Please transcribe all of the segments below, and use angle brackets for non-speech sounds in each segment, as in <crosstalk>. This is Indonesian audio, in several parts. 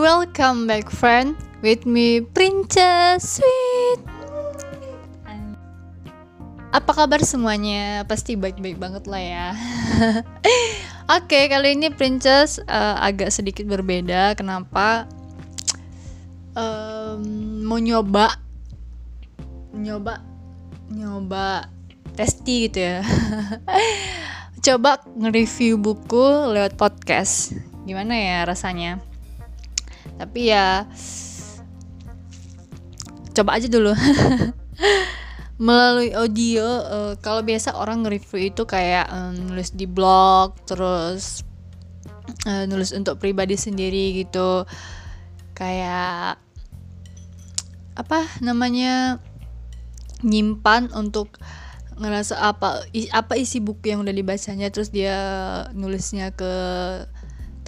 welcome back friend with me Princess Sweet. Apa kabar semuanya? Pasti baik-baik banget lah ya. <laughs> Oke, okay, kali ini Princess uh, agak sedikit berbeda. Kenapa? Um, mau nyoba, nyoba, nyoba testi gitu ya. <laughs> Coba nge-review buku lewat podcast. Gimana ya rasanya? Tapi ya coba aja dulu. <laughs> Melalui audio uh, kalau biasa orang nge-review itu kayak um, nulis di blog terus uh, nulis untuk pribadi sendiri gitu. Kayak apa namanya nyimpan untuk ngerasa apa apa isi buku yang udah dibacanya terus dia nulisnya ke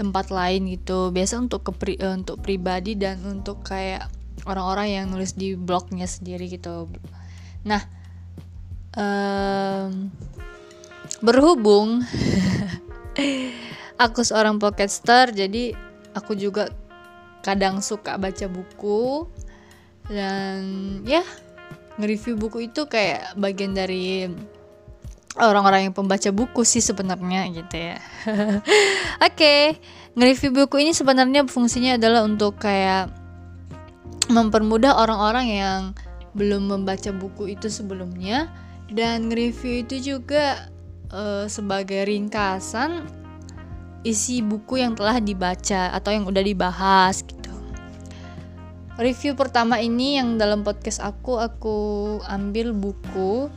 tempat lain gitu. Biasa untuk ke pri, uh, untuk pribadi dan untuk kayak orang-orang yang nulis di blognya sendiri gitu. Nah um, berhubung <laughs> aku seorang podcaster jadi aku juga kadang suka baca buku dan ya nge-review buku itu kayak bagian dari orang-orang yang pembaca buku sih sebenarnya gitu ya. <laughs> Oke, okay. nge-review buku ini sebenarnya fungsinya adalah untuk kayak mempermudah orang-orang yang belum membaca buku itu sebelumnya dan nge-review itu juga uh, sebagai ringkasan isi buku yang telah dibaca atau yang udah dibahas gitu. Review pertama ini yang dalam podcast aku aku ambil buku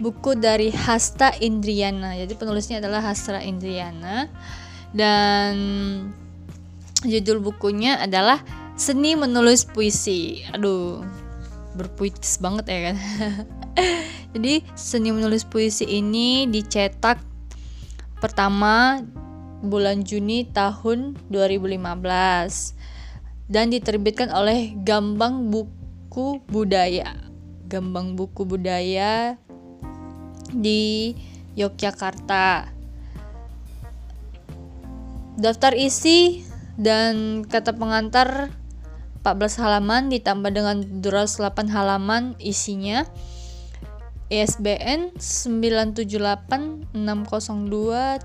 buku dari Hasta Indriana. Jadi penulisnya adalah Hasta Indriana dan judul bukunya adalah Seni Menulis Puisi. Aduh, berpuitis banget ya kan. <laughs> Jadi Seni Menulis Puisi ini dicetak pertama bulan Juni tahun 2015 dan diterbitkan oleh Gambang Buku Budaya. Gambang Buku Budaya di Yogyakarta. Daftar isi dan kata pengantar 14 halaman ditambah dengan 208 halaman isinya. ISBN 978 602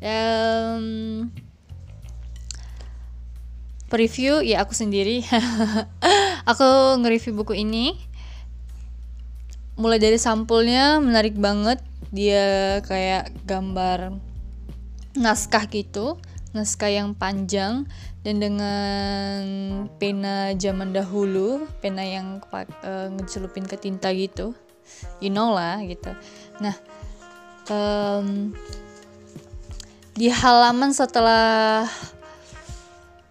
Um, preview ya aku sendiri. <laughs> aku nge-review buku ini mulai dari sampulnya menarik banget. Dia kayak gambar naskah gitu naskah yang panjang. Dan dengan pena zaman dahulu pena yang uh, ngecelupin ke tinta gitu. You know lah gitu. Nah um, di halaman setelah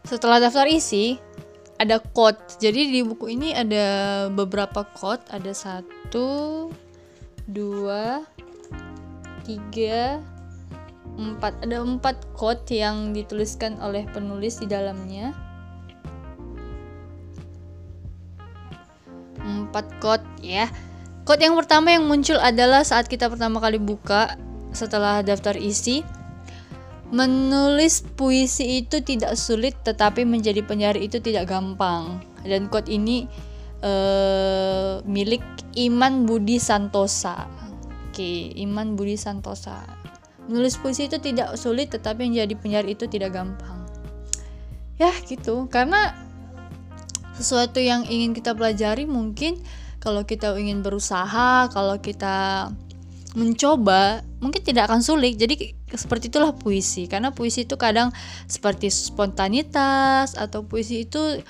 setelah daftar isi ada quote. Jadi di buku ini ada beberapa quote. Ada satu dua tiga empat. Ada empat quote yang dituliskan oleh penulis di dalamnya. Empat quote ya. Quote yang pertama yang muncul adalah saat kita pertama kali buka setelah daftar isi Menulis puisi itu tidak sulit, tetapi menjadi penyair itu tidak gampang. Dan quote ini uh, milik Iman Budi Santosa. Oke, Iman Budi Santosa. Menulis puisi itu tidak sulit, tetapi menjadi penyair itu tidak gampang. Ya, gitu. Karena sesuatu yang ingin kita pelajari mungkin kalau kita ingin berusaha, kalau kita mencoba mungkin tidak akan sulit jadi seperti itulah puisi. Karena puisi itu kadang seperti spontanitas atau puisi itu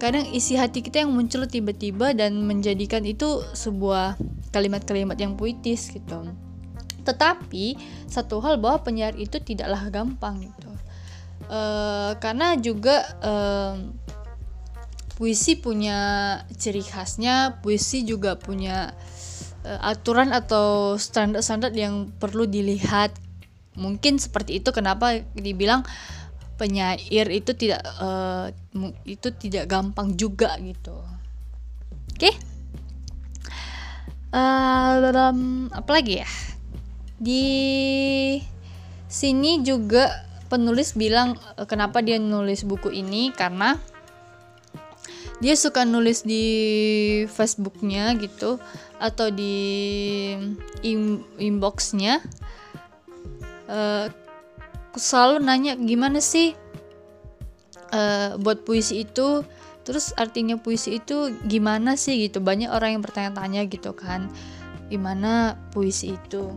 kadang isi hati kita yang muncul tiba-tiba dan menjadikan itu sebuah kalimat-kalimat yang puitis gitu. Tetapi satu hal bahwa penyair itu tidaklah gampang gitu. E, karena juga e, puisi punya ciri khasnya puisi juga punya uh, aturan atau standar-standar yang perlu dilihat mungkin seperti itu kenapa dibilang penyair itu tidak uh, itu tidak gampang juga gitu. Oke? Okay? uh, apa lagi ya? Di sini juga penulis bilang eh, kenapa dia nulis buku ini? Karena dia suka nulis di Facebooknya gitu atau di in inboxnya uh, selalu nanya gimana sih uh, buat puisi itu? Terus artinya puisi itu gimana sih gitu? Banyak orang yang bertanya-tanya gitu kan gimana puisi itu?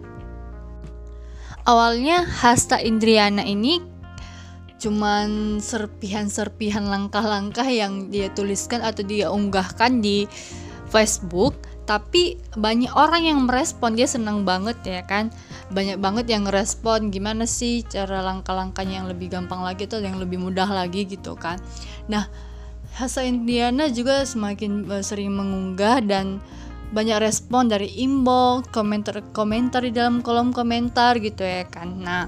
Awalnya Hasta Indriana ini cuman serpihan-serpihan langkah-langkah yang dia tuliskan atau dia unggahkan di Facebook tapi banyak orang yang merespon dia senang banget ya kan banyak banget yang ngerespon gimana sih cara langkah-langkahnya yang lebih gampang lagi atau yang lebih mudah lagi gitu kan nah Hasa Indiana juga semakin uh, sering mengunggah dan banyak respon dari inbox, komentar-komentar di dalam kolom komentar gitu ya kan. Nah,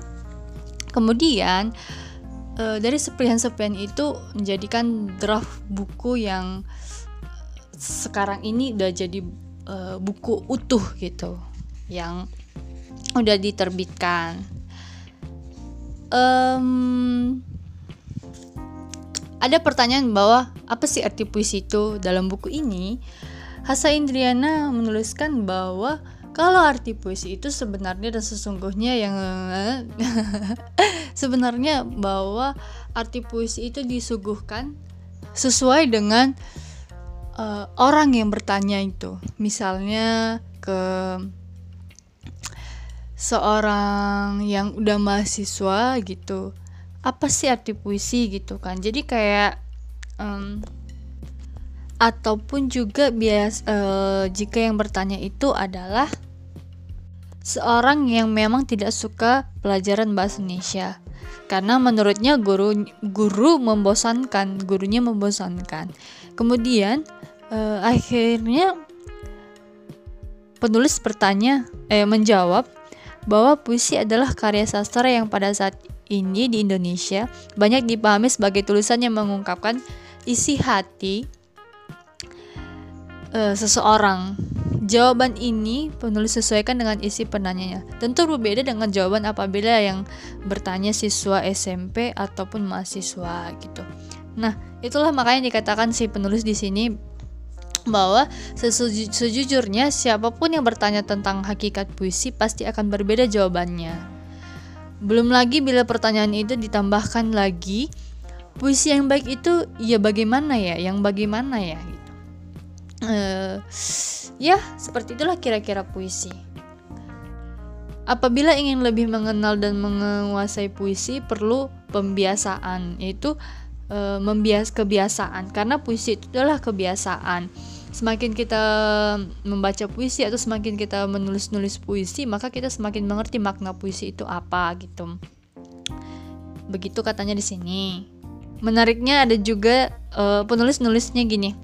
kemudian uh, dari sepian-sepian itu menjadikan draft buku yang sekarang ini udah jadi uh, buku utuh gitu yang udah diterbitkan. Um, ada pertanyaan bahwa apa sih arti puisi itu dalam buku ini? Hasa Indriana menuliskan bahwa kalau arti puisi itu sebenarnya dan sesungguhnya yang <laughs> sebenarnya bahwa arti puisi itu disuguhkan sesuai dengan uh, orang yang bertanya itu. Misalnya ke seorang yang udah mahasiswa gitu apa sih arti puisi? gitu kan. Jadi kayak um, ataupun juga bias uh, jika yang bertanya itu adalah seorang yang memang tidak suka pelajaran bahasa Indonesia karena menurutnya guru guru membosankan gurunya membosankan kemudian uh, akhirnya penulis bertanya eh menjawab bahwa puisi adalah karya sastra yang pada saat ini di Indonesia banyak dipahami sebagai tulisan yang mengungkapkan isi hati uh, seseorang. Jawaban ini penulis sesuaikan dengan isi penanyanya. Tentu berbeda dengan jawaban apabila yang bertanya siswa SMP ataupun mahasiswa gitu. Nah, itulah makanya dikatakan si penulis di sini bahwa sejujurnya siapa pun yang bertanya tentang hakikat puisi pasti akan berbeda jawabannya. Belum lagi bila pertanyaan itu ditambahkan lagi, puisi yang baik itu ya bagaimana ya, yang bagaimana ya gitu. Uh, ya, seperti itulah kira-kira puisi. Apabila ingin lebih mengenal dan menguasai puisi, perlu pembiasaan, yaitu uh, membias kebiasaan. Karena puisi itu adalah kebiasaan. Semakin kita membaca puisi atau semakin kita menulis-nulis puisi maka kita semakin mengerti makna puisi itu apa gitu. Begitu katanya di sini. Menariknya ada juga uh, penulis-nulisnya gini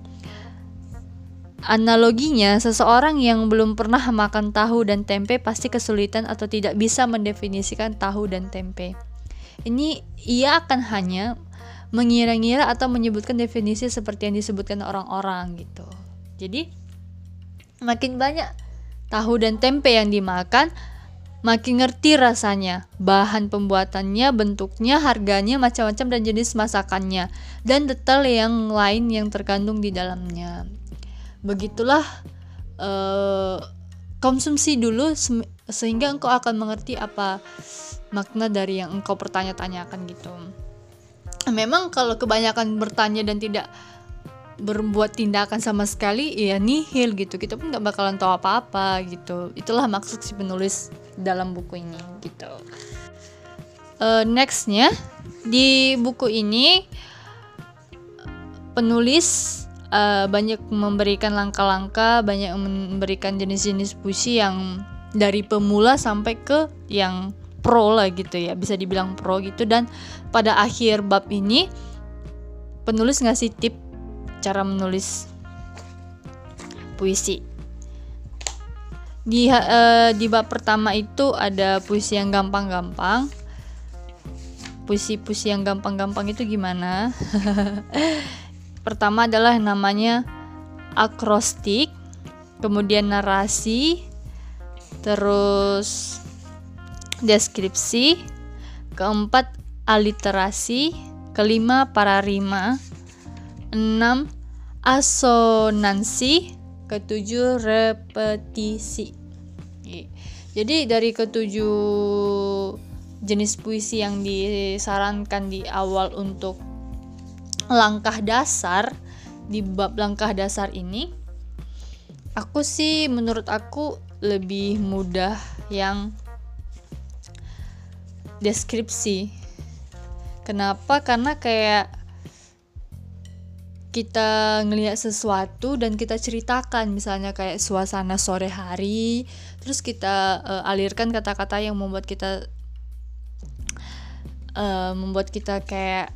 Analoginya, seseorang yang belum pernah makan tahu dan tempe pasti kesulitan atau tidak bisa mendefinisikan tahu dan tempe. Ini ia akan hanya mengira-ngira atau menyebutkan definisi seperti yang disebutkan orang-orang gitu. Jadi makin banyak tahu dan tempe yang dimakan, makin ngerti rasanya, bahan pembuatannya, bentuknya, harganya, macam-macam dan jenis masakannya, dan detail yang lain yang terkandung di dalamnya. Begitulah uh, konsumsi dulu sehingga engkau akan mengerti apa makna dari yang engkau pertanya-tanyakan gitu. Memang kalau kebanyakan bertanya dan tidak berbuat tindakan sama sekali ya nihil gitu. Kita pun nggak bakalan tahu apa-apa gitu. Itulah maksud si penulis dalam buku ini gitu. Uh, nextnya di buku ini penulis uh, banyak memberikan langkah-langkah banyak memberikan jenis-jenis puisi yang dari pemula sampai ke yang pro lah gitu ya bisa dibilang pro gitu dan pada akhir bab ini penulis ngasih tip cara menulis puisi. Di uh, di bab pertama itu ada puisi yang gampang-gampang. Puisi-puisi yang gampang-gampang itu gimana? <laughs> Pertama adalah namanya akrostik, kemudian narasi, terus deskripsi, keempat aliterasi, kelima pararima, enam asonansi, ketujuh repetisi. Jadi dari ketujuh jenis puisi yang disarankan di awal untuk langkah dasar di bab langkah dasar ini aku sih menurut aku lebih mudah yang deskripsi. Kenapa? Karena kayak kita ngelihat sesuatu dan kita ceritakan misalnya kayak suasana sore hari terus kita uh, alirkan kata-kata yang membuat kita uh, membuat kita kayak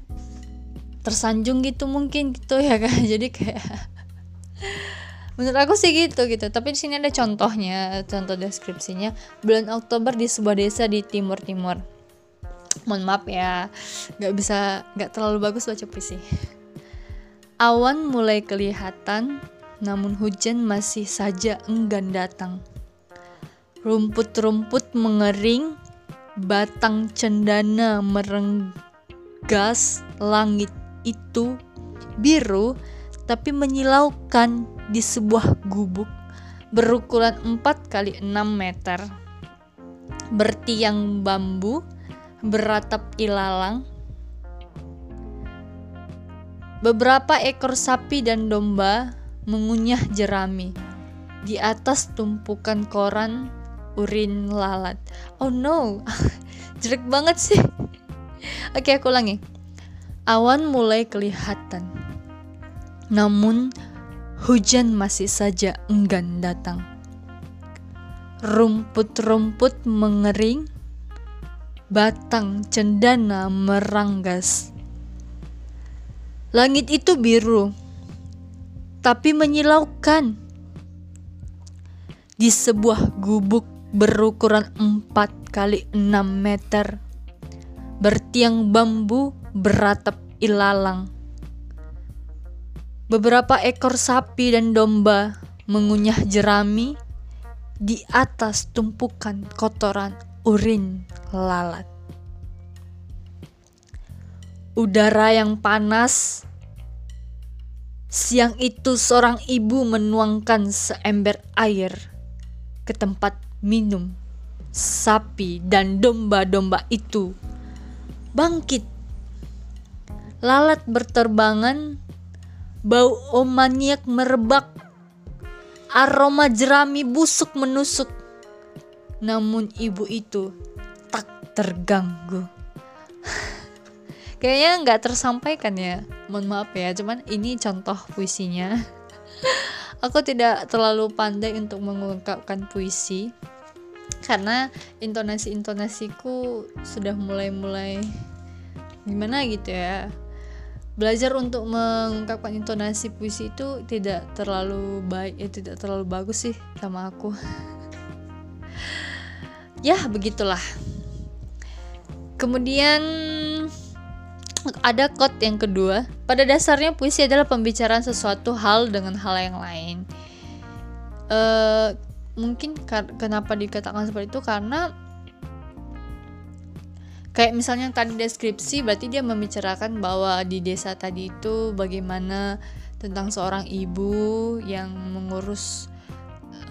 tersanjung gitu mungkin gitu ya kan <laughs> jadi kayak menurut aku sih gitu gitu. Tapi di sini ada contohnya contoh deskripsinya. Bulan Oktober di sebuah desa di timur timur mohon maaf ya nggak bisa nggak terlalu bagus baca puisi. Awan mulai kelihatan namun hujan masih saja enggan datang. Rumput-rumput mengering batang cendana merenggas langit itu biru tapi menyilaukan di sebuah gubuk berukuran 4 kali 6 meter. Bertiang bambu beratap ilalang. Beberapa ekor sapi dan domba mengunyah jerami. Di atas tumpukan koran urin lalat. Oh no <laughs> jelek banget sih. Oke aku ulangi awan mulai kelihatan namun hujan masih saja enggan datang. Rumput-rumput mengering, batang cendana meranggas. Langit itu biru, tapi menyilaukan. Di sebuah gubuk berukuran 4 kali 6 meter, bertiang bambu beratap ilalang Beberapa ekor sapi dan domba mengunyah jerami di atas tumpukan kotoran urin lalat. Udara yang panas. Siang itu seorang ibu menuangkan seember air ke tempat minum sapi dan domba-domba itu bangkit. Lalat berterbangan Bau omaniak merebak. Aroma jerami busuk menusuk. Namun ibu itu tak terganggu. <sighs> Kayaknya nggak tersampaikan ya. Mohon maaf ya, cuman ini contoh puisinya. <laughs> Aku tidak terlalu pandai untuk mengungkapkan puisi karena intonasi-intonasiku sudah mulai-mulai gimana gitu ya belajar untuk mengungkapkan intonasi puisi itu tidak terlalu baik ya tidak terlalu bagus sih sama aku. <laughs> Ya begitulah. Kemudian ada quote yang kedua. Pada dasarnya puisi adalah pembicaraan sesuatu hal dengan hal yang lain. Uh, mungkin kenapa dikatakan seperti itu? Karena kayak misalnya tadi deskripsi berarti dia membicarakan bahwa di desa tadi itu bagaimana tentang seorang ibu yang mengurus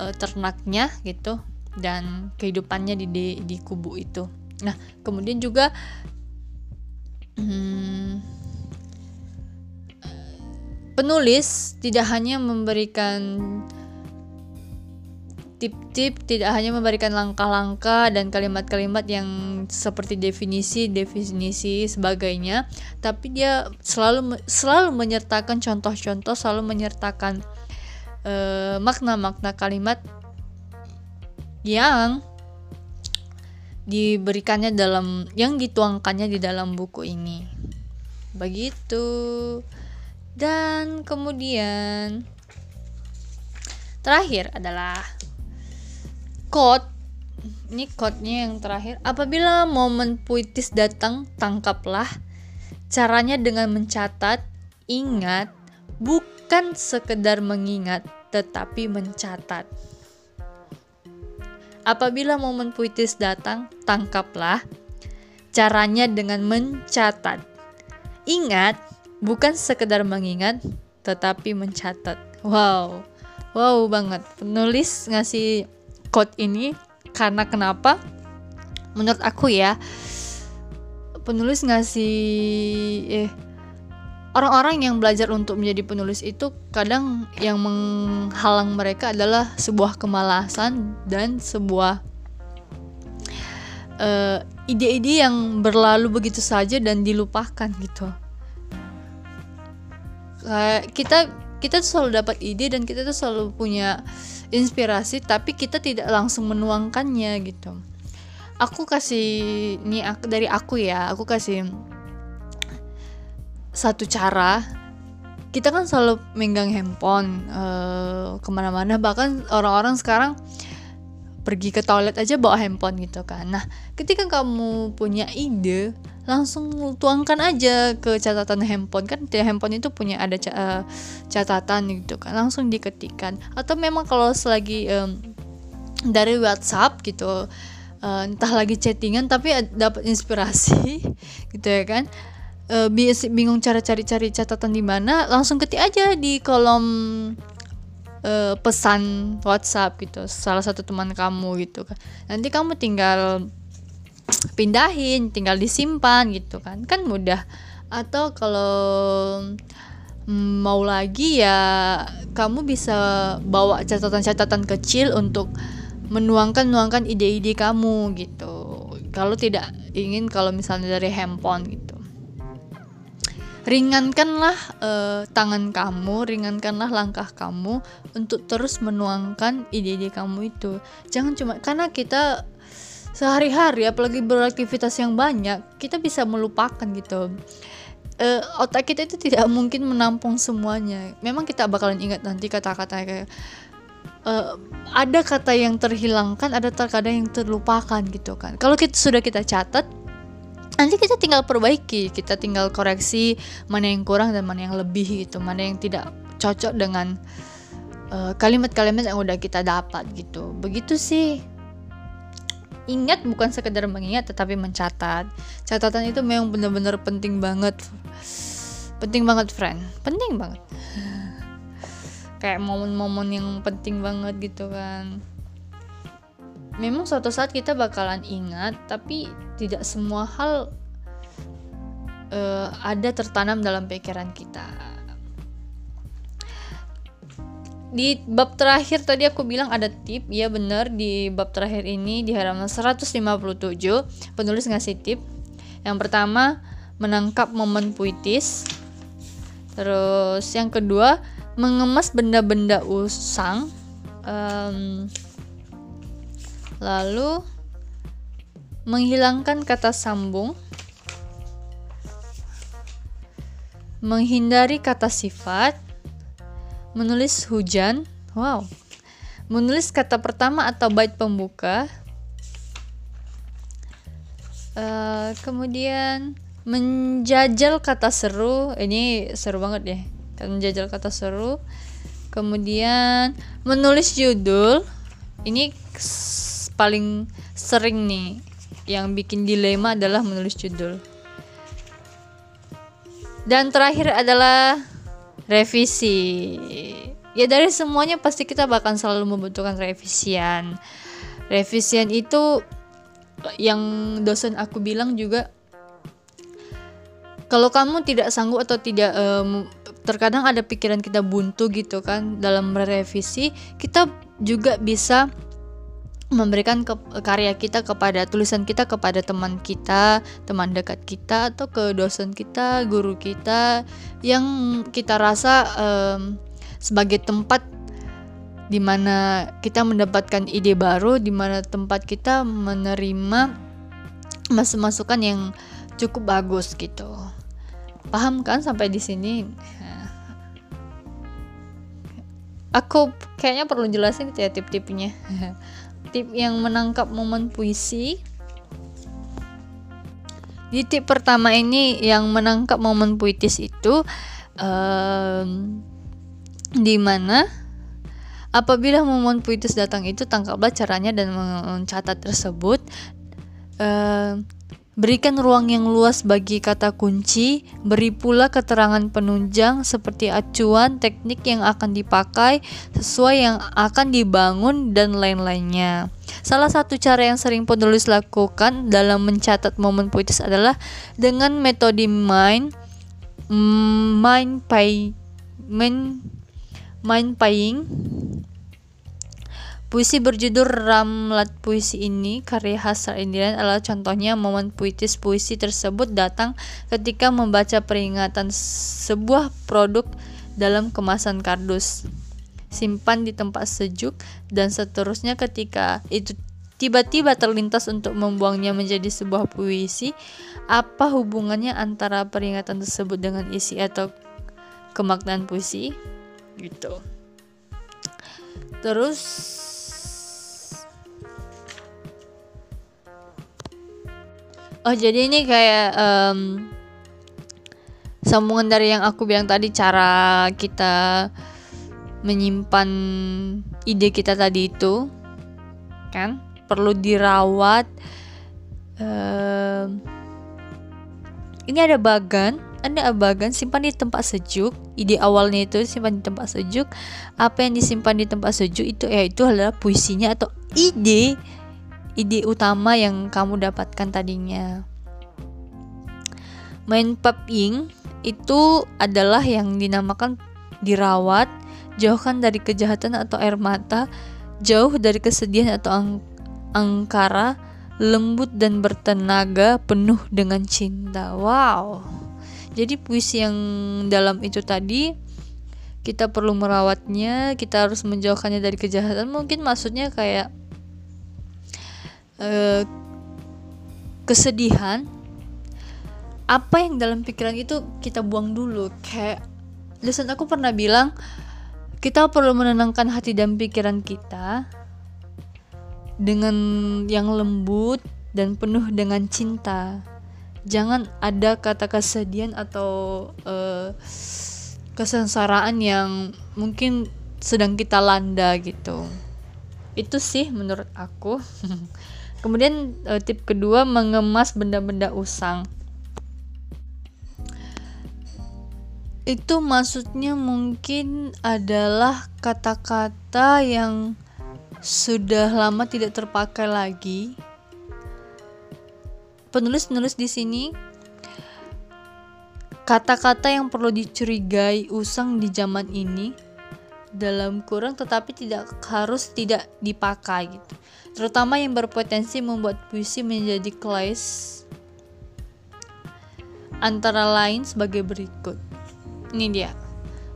uh, ternaknya gitu dan kehidupannya di, di di kubu itu. Nah, kemudian juga hmm, penulis tidak hanya memberikan tip-tip tidak hanya memberikan langkah-langkah dan kalimat-kalimat yang seperti definisi-definisi sebagainya, tapi dia selalu selalu menyertakan contoh-contoh, selalu menyertakan makna makna-makna kalimat yang diberikannya dalam yang dituangkannya di dalam buku ini. Begitu. Dan kemudian terakhir adalah quote ini quote-nya yang terakhir. Apabila momen puitis datang tangkaplah. Caranya dengan mencatat. Ingat bukan sekedar mengingat tetapi mencatat. Apabila momen puitis datang tangkaplah. Caranya dengan mencatat. Ingat, bukan sekedar mengingat, tetapi mencatat. Wow, wow banget. Penulis ngasih quote ini karena kenapa? Menurut aku ya, penulis ngasih eh orang-orang yang belajar untuk menjadi penulis itu kadang yang menghalang mereka adalah sebuah kemalasan dan sebuah ide ide-ide yang berlalu begitu saja dan dilupakan gitu. Kayak kita kita tuh selalu dapat ide dan kita tuh selalu punya inspirasi tapi kita tidak langsung menuangkannya gitu. Aku kasih nih dari aku ya, aku kasih satu cara kita kan selalu megang handphone uh, ke mana-mana bahkan orang-orang sekarang pergi ke toilet aja bawa handphone gitu kan. Nah ketika kamu punya ide langsung tuangkan aja ke catatan handphone. Kan tiap handphone itu punya ada uh, catatan gitu kan langsung diketikkan. Atau memang kalau selagi um, dari WhatsApp gitu uh, entah lagi chattingan tapi dapat inspirasi <laughs> gitu ya kan uh, bingung cara cari-cari catatan di mana langsung ketik aja di kolom uh, pesan WhatsApp gitu salah satu teman kamu gitu kan. Nanti kamu tinggal pindahin tinggal disimpan gitu kan. Kan mudah. Atau kalau mm, mau lagi ya kamu bisa bawa catatan-catatan kecil untuk menuangkan nuangkan ide-ide kamu gitu. Kalau tidak ingin kalau misalnya dari handphone gitu ringankanlah uh, tangan kamu, ringankanlah langkah kamu untuk terus menuangkan ide-ide kamu itu. Jangan cuma karena kita sehari-hari apalagi beraktivitas yang banyak, kita bisa melupakan gitu. Uh, otak kita itu tidak <laughs> mungkin menampung semuanya. Memang kita bakalan ingat nanti kata-kata kayak uh, ada kata yang terhilangkan, ada terkadang yang terlupakan gitu kan. Kalau kita sudah kita catat, nanti kita tinggal perbaiki kita tinggal koreksi mana yang kurang dan mana yang lebih gitu mana yang tidak cocok dengan eh, kalimat-kalimat uh, yang udah kita dapat gitu. Begitu sih. Ingat bukan sekedar mengingat tetapi mencatat. Catatan itu memang benar-benar penting banget. Penting banget friend. Penting banget. Kayak momen-momen yang penting banget gitu kan memang suatu saat kita bakalan ingat tapi tidak semua hal uh, ada tertanam dalam pikiran kita. Di bab terakhir tadi aku bilang ada tip ya benar di bab terakhir ini di halaman 157 penulis ngasih tip. Yang pertama menangkap momen puitis. Terus yang kedua mengemas benda-benda usang um, Lalu menghilangkan kata sambung, menghindari kata sifat, menulis hujan, wow, menulis kata pertama atau bait pembuka, uh, kemudian menjajal kata seru, ini seru banget ya, menjajal kata seru, kemudian menulis judul, ini paling sering nih yang bikin dilema adalah menulis judul. Dan terakhir adalah revisi. Ya dari semuanya pasti kita bahkan selalu membutuhkan revisian. Revisian itu yang dosen aku bilang juga kalau kamu tidak sanggup atau tidak um, terkadang ada pikiran kita buntu gitu kan dalam merevisi, kita juga bisa memberikan ke, karya kita kepada tulisan kita kepada teman kita, teman dekat kita atau ke dosen kita, guru kita yang kita rasa um, sebagai tempat di mana kita mendapatkan ide baru, di mana tempat kita menerima masukan yang cukup bagus gitu. Paham kan sampai di sini? Aku kayaknya perlu jelasin ya tip-tipnya. <laughs> tip yang menangkap momen puisi. Di tip pertama ini yang menangkap momen puitis itu um, di mana apabila momen puitis datang itu tangkaplah caranya dan mencatat tersebut. Um, Berikan ruang yang luas bagi kata kunci, beri pula keterangan penunjang seperti acuan teknik yang akan dipakai, sesuai yang akan dibangun, dan lain-lainnya. Salah satu cara yang sering penulis lakukan dalam mencatat momen puitis adalah dengan metode mind, mind pay, mind, mind paying Puisi berjudul Ramlat Puisi ini, karya khas Indian adalah contohnya momen puitis puisi tersebut datang ketika membaca peringatan sebuah produk dalam kemasan kardus. Simpan di tempat sejuk dan seterusnya ketika itu tiba-tiba terlintas untuk membuangnya menjadi sebuah puisi, apa hubungannya antara peringatan tersebut dengan isi atau kemaknaan puisi? Gitu. Terus Oh jadi ini kayak um, sambungan dari yang aku bilang tadi cara kita menyimpan ide kita tadi itu kan? Perlu dirawat um, ini ada bagan ada bagan simpan di tempat sejuk. Ide awalnya itu simpan di tempat sejuk. Apa yang disimpan di tempat sejuk itu ya itu adalah puisinya atau ide ide utama yang kamu dapatkan tadinya. Main paping itu adalah yang dinamakan dirawat, jauhkan dari kejahatan atau air mata, jauh dari kesedihan atau ang angkara, lembut dan bertenaga, penuh dengan cinta. Wow. Jadi puisi yang dalam itu tadi kita perlu merawatnya, kita harus menjauhkannya dari kejahatan. Mungkin maksudnya kayak uh, kesedihan apa yang dalam pikiran itu kita buang dulu? Kayak dosen aku pernah bilang kita perlu menenangkan hati dan pikiran kita dengan yang lembut dan penuh dengan cinta. Jangan ada kata kesedihan atau uh, kesengsaraan yang mungkin sedang kita landa gitu. Itu sih menurut aku <laughs> Kemudian uh, tip kedua mengemas benda-benda usang. Itu maksudnya mungkin adalah kata-kata yang sudah lama tidak terpakai lagi. Penulis-penulis di sini kata-kata yang perlu dicurigai usang di zaman ini dalam kurang tetapi tidak harus tidak dipakai gitu. Terutama yang berpotensi membuat puisi menjadi clash antara lain sebagai berikut. Ini dia.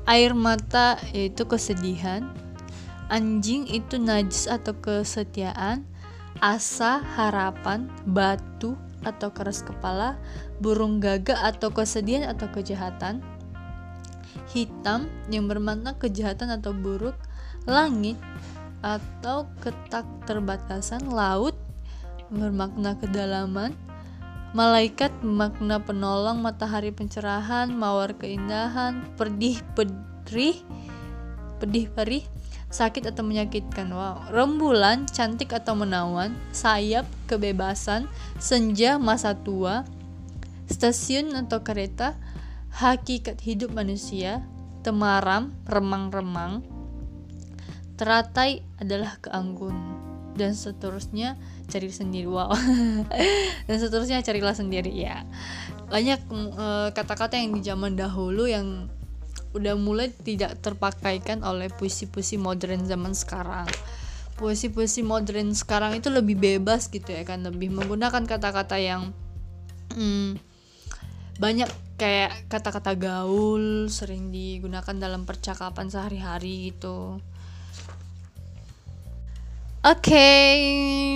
Air mata yaitu kesedihan, anjing itu najis atau kesetiaan, asa harapan, batu atau keras kepala, burung gagak atau kesedihan atau kejahatan, hitam yang bermakna kejahatan atau buruk, langit atau ketak terbatasan laut bermakna kedalaman malaikat makna penolong matahari pencerahan mawar keindahan pedih pedih pedih perih sakit atau menyakitkan. Wow. Rembulan cantik atau menawan sayap kebebasan senja masa tua stasiun atau kereta hakikat hidup manusia temaram remang-remang. Teratai adalah keanggun. Dan seterusnya cari sendiri. Wow. <laughs> Dan seterusnya carilah sendiri ya. Banyak eh, kata-kata uh, yang di zaman dahulu yang udah mulai tidak terpakaikan oleh puisi-puisi modern zaman sekarang. Puisi-puisi modern sekarang itu lebih bebas gitu ya kan. Lebih menggunakan kata-kata yang hmm, banyak kayak kata-kata gaul sering digunakan dalam percakapan sehari-hari gitu Oke, okay,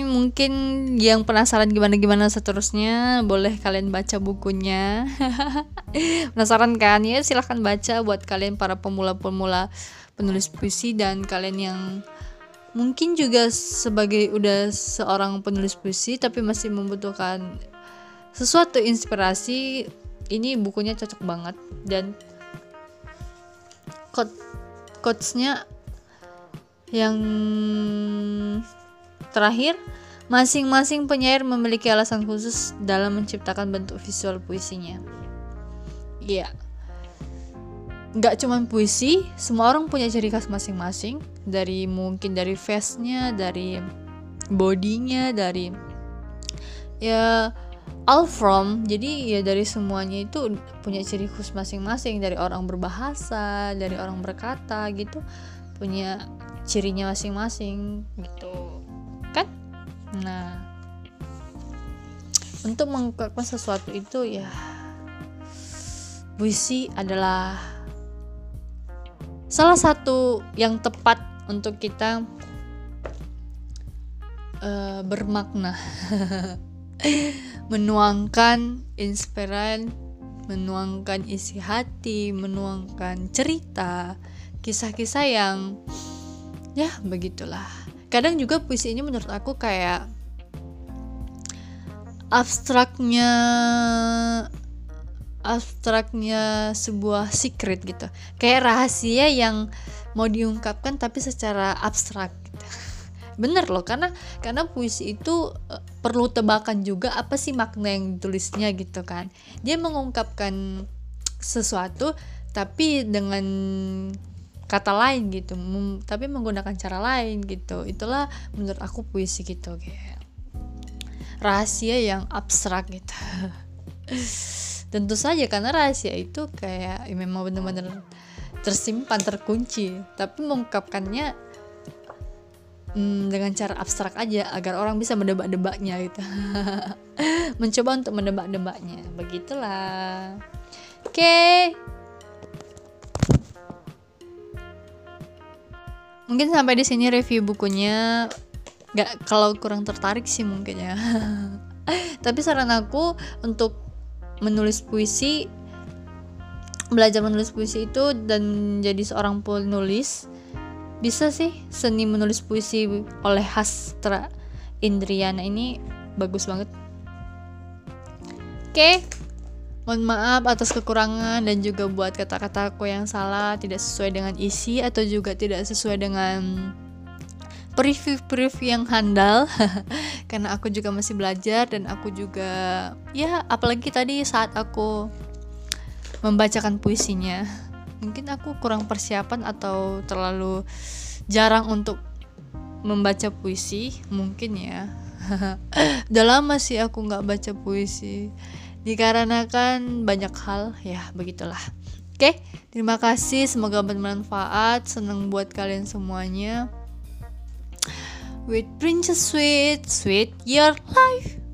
mungkin yang penasaran gimana-gimana seterusnya boleh kalian baca bukunya. <laughs> penasaran kan? Ya silahkan baca buat kalian para pemula-pemula penulis puisi dan kalian yang mungkin juga sebagai udah seorang penulis puisi tapi masih membutuhkan sesuatu inspirasi. Ini bukunya cocok banget dan quote quotesnya yang terakhir Masing-masing penyair memiliki alasan khusus dalam menciptakan bentuk visual puisinya. Iya. Nggak cuma puisi, semua orang punya ciri khas masing-masing. Dari mungkin dari face-nya, dari bodinya, dari ya all from. Jadi ya dari semuanya itu punya ciri khas masing-masing. Dari orang berbahasa, dari orang berkata gitu, punya cirinya masing-masing gitu. Kan? Nah, untuk mengungkapkan sesuatu itu ya puisi adalah salah satu yang tepat untuk kita uh, bermakna, <laughs> <laughs> menuangkan inspiran, menuangkan isi hati, menuangkan cerita, kisah-kisah yang ya begitulah kadang juga puisi ini menurut aku kayak abstraknya abstraknya sebuah secret gitu kayak rahasia yang mau diungkapkan tapi secara abstrak gitu. <laughs> bener loh karena karena puisi itu uh, perlu tebakan juga apa sih makna yang ditulisnya gitu kan. Dia mengungkapkan sesuatu tapi dengan kata lain gitu tapi menggunakan cara lain gitu. Itulah menurut aku puisi gitu kayak rahasia yang abstrak gitu. <laughs> Tentu saja karena rahasia itu kayak ya memang benar-benar tersimpan terkunci tapi mengungkapkannya hmm, dengan cara abstrak aja agar orang bisa mendebak-debaknya gitu. <laughs> Mencoba untuk mendebak-debaknya. Begitulah. Oke. Okay. mungkin sampai di sini review bukunya. Nggak kalau kurang tertarik sih mungkin ya. <laughs> Tapi saran aku untuk menulis puisi belajar menulis puisi itu dan menjadi seorang penulis bisa sih seni menulis puisi oleh Hastra Indriana ini bagus banget oke okay. Mohon maaf atas kekurangan dan juga buat kata-kataku yang salah, tidak sesuai dengan isi atau juga tidak sesuai dengan preview-preview yang handal <laughs> karena aku juga masih belajar dan aku juga ya apalagi tadi saat aku membacakan puisinya mungkin aku kurang persiapan atau terlalu jarang untuk membaca puisi mungkin ya. <laughs> Udah lama sih aku nggak baca puisi. Dikarenakan banyak hal ya begitulah. Oke terima kasih semoga bermanfaat. Senang buat kalian semuanya. With princess sweet sweet your life